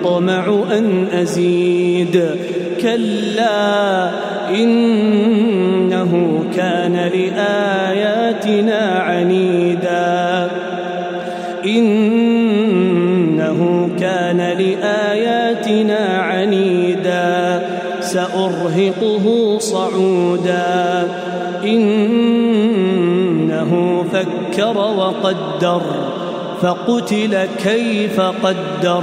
يطمع أن أزيد. كلا إنه كان لآياتنا عنيدا. إنه كان لآياتنا عنيدا. سأرهقه صعودا. إنه فكر وقدر فقتل كيف قدر.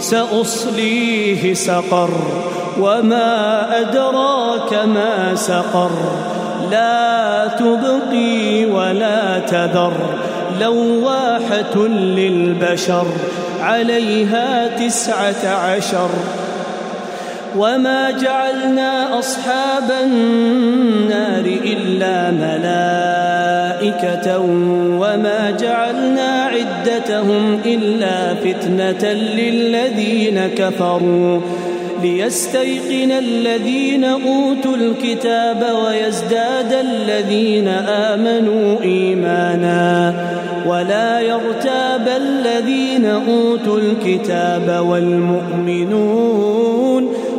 سأصليه سقر وما أدراك ما سقر. لا تبقي ولا تذر لواحة للبشر عليها تسعة عشر. وما جعلنا أصحاب النار إلا ملائكة وما جعلنا عدتهم إلا فتنة للذين كفروا ليستيقن الذين أوتوا الكتاب ويزداد الذين آمنوا إيمانا ولا يرتاب الذين أوتوا الكتاب والمؤمنون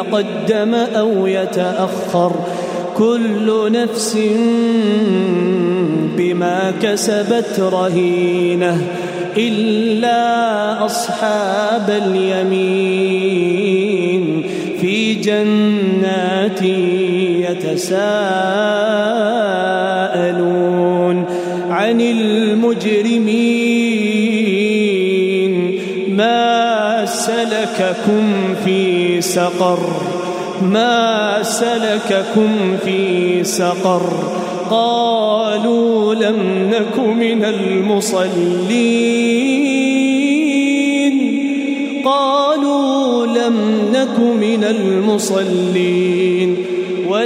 يتقدم أو يتأخر كل نفس بما كسبت رهينة إلا أصحاب اليمين في جنات يتساءلون. سلككم في سقر ما سلككم في سقر. قالوا لم نك من المصلين. قالوا لم نك من المصلين.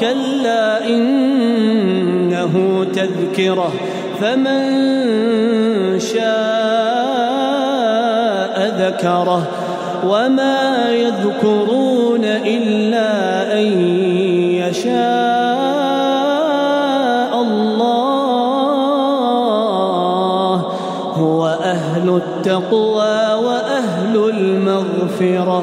كلا إنه تذكرة فمن شاء ذكره وما يذكرون إلا أن يشاء الله هو أهل التقوى وأهل المغفرة